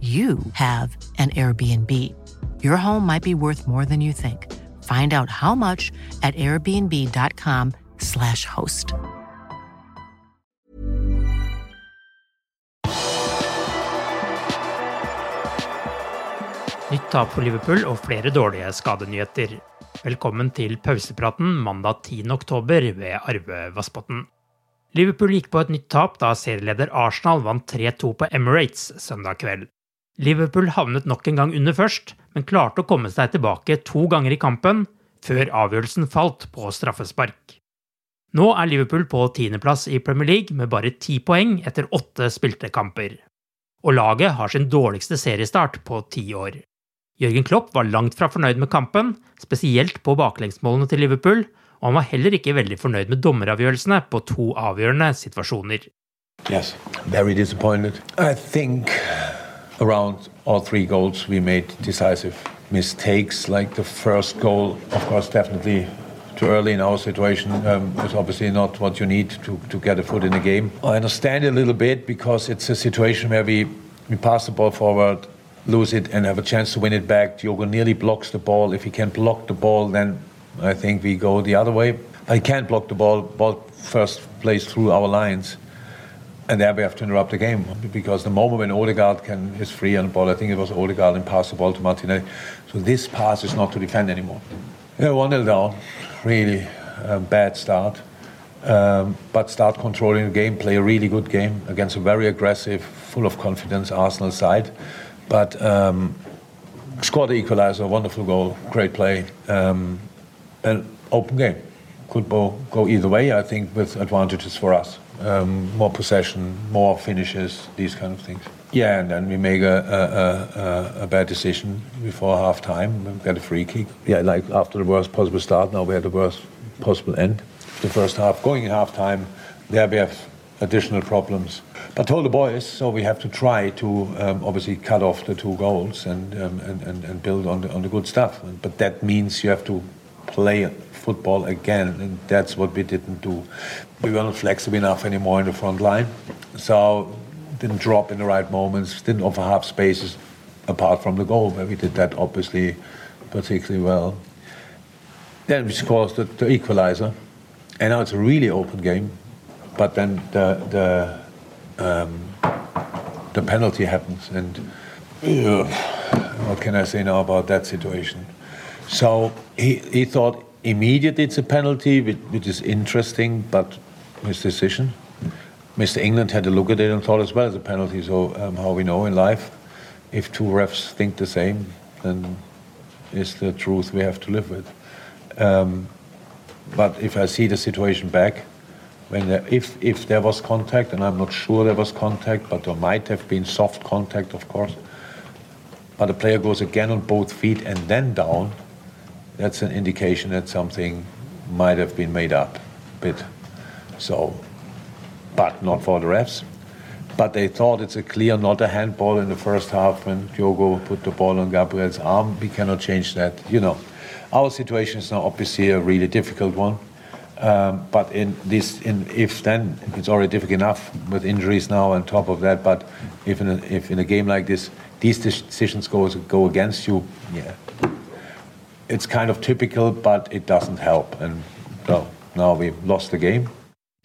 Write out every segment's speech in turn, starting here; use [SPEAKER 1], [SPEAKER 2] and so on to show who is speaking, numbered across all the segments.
[SPEAKER 1] you have an Airbnb. Your home might be worth more than you think. Find out how much at airbnb.com/slash host.
[SPEAKER 2] Nytt tap for Liverpool og flere dårlige skadenyheter. Velkommen til pausepraten mandag 10. oktober ved Arve Vassbotn. Liverpool gikk på et nytt tap da serieleder Arsenal vant 3-2 på Emirates søndag kveld. Liverpool havnet nok en gang under først, men klarte å komme seg tilbake to ganger i kampen, før avgjørelsen falt på straffespark. Nå er Liverpool på tiendeplass i Premier League med bare ti poeng etter åtte spilte kamper. Og laget har sin dårligste seriestart på ti år. Jørgen Klopp var langt fra fornøyd med kampen, spesielt på baklengsmålene til Liverpool, og han var heller ikke veldig fornøyd med dommeravgjørelsene på to avgjørende situasjoner.
[SPEAKER 3] Yes, very disappointed. I think around all three goals we made decisive mistakes. Like the first goal, of course, definitely too early in our situation um, obviously not what you need to, to get a foot in the game. I understand a little bit because it's a situation where we, we pass the ball forward, lose it, and have a chance to win it back. Diogo nearly blocks the ball. If he can block the ball, then I think we go the other way. I can't block the ball. Ball first plays through our lines. And there we have to interrupt the game because the moment when Odegaard can is free on the ball, I think it was Odegaard and pass the ball to Martinelli. So this pass is not to defend anymore. Yeah, one nil down, really uh, bad start. Um, but start controlling the game, play a really good game against a very aggressive, full of confidence Arsenal side. But um, scored the equalizer, wonderful goal, great play, um, an open game. Could go, go either way, I think, with advantages for us um, more possession, more finishes, these kind of things. Yeah, and then we make a, a, a, a bad decision before half time, we get a free kick. Yeah, like after the worst possible start, now we had the worst possible end. The first half, going in half time, there we have additional problems. But told the boys, so we have to try to um, obviously cut off the two goals and, um, and, and, and, build on the, on the good stuff. But that means you have to play football again, and that's what we didn't do. We weren't flexible enough anymore in the front line, so didn't drop in the right moments, didn't offer half spaces apart from the goal, where we did that obviously particularly well. Then we scored the, the equalizer, and now it's a really open game. But then the the um, the penalty happens, and uh, what can I say now about that situation? So he, he thought immediately it's a penalty, which, is interesting, but his decision. Mr. England had a look at it and thought as well as a penalty. So um, how we know in life, if two refs think the same, then it's the truth we have to live with. Um, but if I see the situation back, when there, if if there was contact, and I'm not sure there was contact, but there might have been soft contact, of course. But the player goes again on both feet and then down that's an indication that something might have been made up a bit. So, but not for the refs. but they thought it's a clear not a handball in the first half when Diogo put the ball on Gabriel's arm. We cannot change that. You know, our situation is now obviously a really difficult one. Um, but in this, in, if then it's already difficult enough with injuries now on top of that. But if in a, if in a game like this, these decisions go go against you, yeah, it's kind of typical, but it doesn't help. And well, now we've lost the game.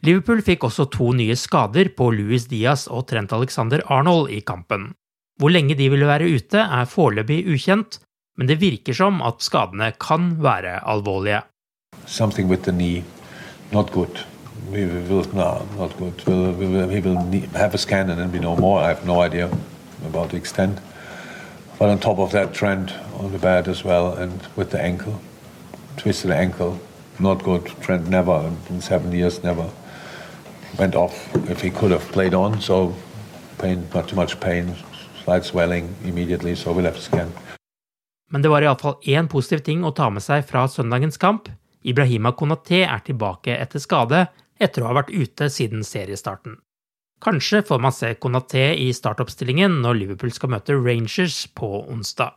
[SPEAKER 2] Liverpool fikk også to nye skader på Louis Diaz og Trent Alexander Arnold i kampen. Hvor lenge de ville være ute, er foreløpig ukjent, men det virker som at skadene kan være alvorlige.
[SPEAKER 3] Something with the knee, not good. We will, no, not good. We'll, we will, he will have a scan and then we know more. I have no idea about the extent. But on top of that, Trent on the bed as well, and with the ankle, twisted ankle, not good. Trent never, in seven years, never went off if he could have played on. So pain, not too much pain, slight swelling immediately. So we'll have to scan.
[SPEAKER 2] Men det var iallfall én positiv ting å ta med seg fra søndagens kamp. Ibrahima Konaté er tilbake etter skade, etter å ha vært ute siden seriestarten. Kanskje får man se Konaté i startoppstillingen når Liverpool skal møte Rangers på onsdag.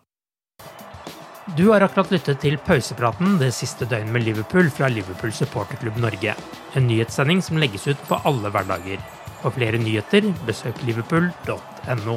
[SPEAKER 2] Du har akkurat lyttet til pausepraten det siste døgnet med Liverpool fra Liverpool supporterklubb Norge. En nyhetssending som legges ut på alle hverdager. For flere nyheter, besøk liverpool.no.